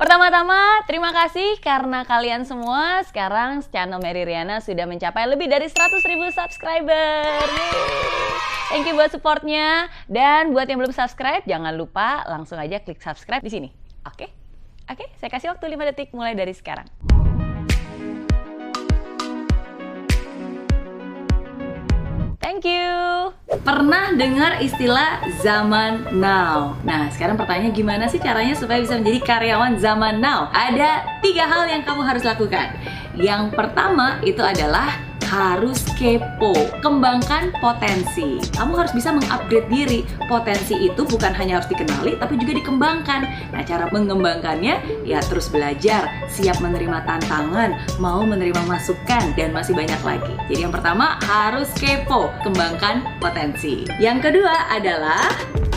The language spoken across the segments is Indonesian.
Pertama-tama, terima kasih karena kalian semua sekarang channel Mary Riana sudah mencapai lebih dari 100 ribu subscriber. Thank you buat supportnya. Dan buat yang belum subscribe, jangan lupa langsung aja klik subscribe di sini. Oke? Oke, saya kasih waktu 5 detik mulai dari sekarang. Pernah dengar istilah zaman now? Nah, sekarang pertanyaannya gimana sih caranya supaya bisa menjadi karyawan zaman now? Ada tiga hal yang kamu harus lakukan. Yang pertama itu adalah harus kepo, kembangkan potensi. Kamu harus bisa mengupgrade diri. Potensi itu bukan hanya harus dikenali, tapi juga dikembangkan. Nah, cara mengembangkannya ya terus belajar, siap menerima tantangan, mau menerima masukan, dan masih banyak lagi. Jadi yang pertama harus kepo, kembangkan potensi. Yang kedua adalah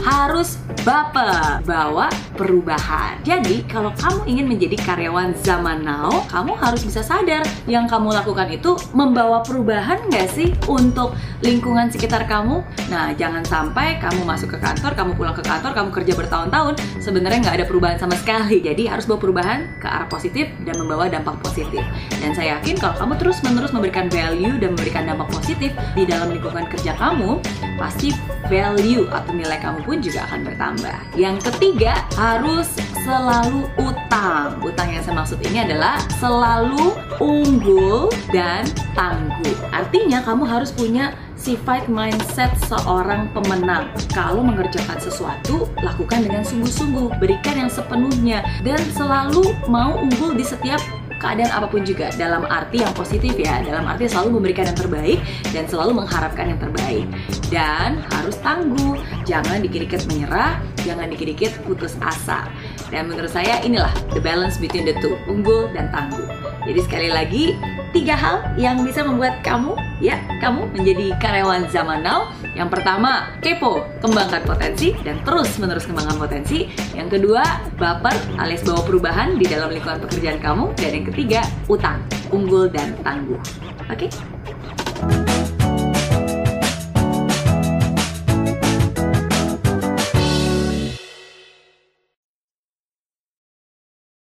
harus baper, bawa perubahan. Jadi, kalau kamu ingin menjadi karyawan zaman now, kamu harus bisa sadar yang kamu lakukan itu membawa perubahan nggak sih untuk lingkungan sekitar kamu? Nah, jangan sampai kamu masuk ke kantor, kamu pulang ke kantor, kamu kerja bertahun-tahun, sebenarnya nggak ada perubahan sama sekali. Jadi, harus bawa perubahan ke arah positif dan membawa dampak positif. Dan saya yakin kalau kamu terus-menerus memberikan value dan memberikan dampak positif di dalam lingkungan kerja kamu, pasti value atau nilai kamu pun juga akan bertambah. Yang ketiga, harus selalu utang. Utang yang saya maksud ini adalah selalu unggul dan tangguh. Artinya kamu harus punya sifat mindset seorang pemenang. Kalau mengerjakan sesuatu, lakukan dengan sungguh-sungguh, berikan yang sepenuhnya dan selalu mau unggul di setiap keadaan apa pun juga. Dalam arti yang positif ya. Dalam arti selalu memberikan yang terbaik dan selalu mengharapkan yang terbaik. Dan harus tangguh. Jangan dikit-dikit menyerah. Jangan dikit-dikit putus asa. Dan menurut saya inilah the balance between the two unggul dan tangguh. Jadi sekali lagi tiga hal yang bisa membuat kamu ya kamu menjadi karyawan zaman now. Yang pertama, kepo, kembangkan potensi dan terus menerus kembangkan potensi. Yang kedua, baper alias bawa perubahan di dalam lingkungan pekerjaan kamu dan yang ketiga, utang, unggul dan tangguh. Oke? Okay?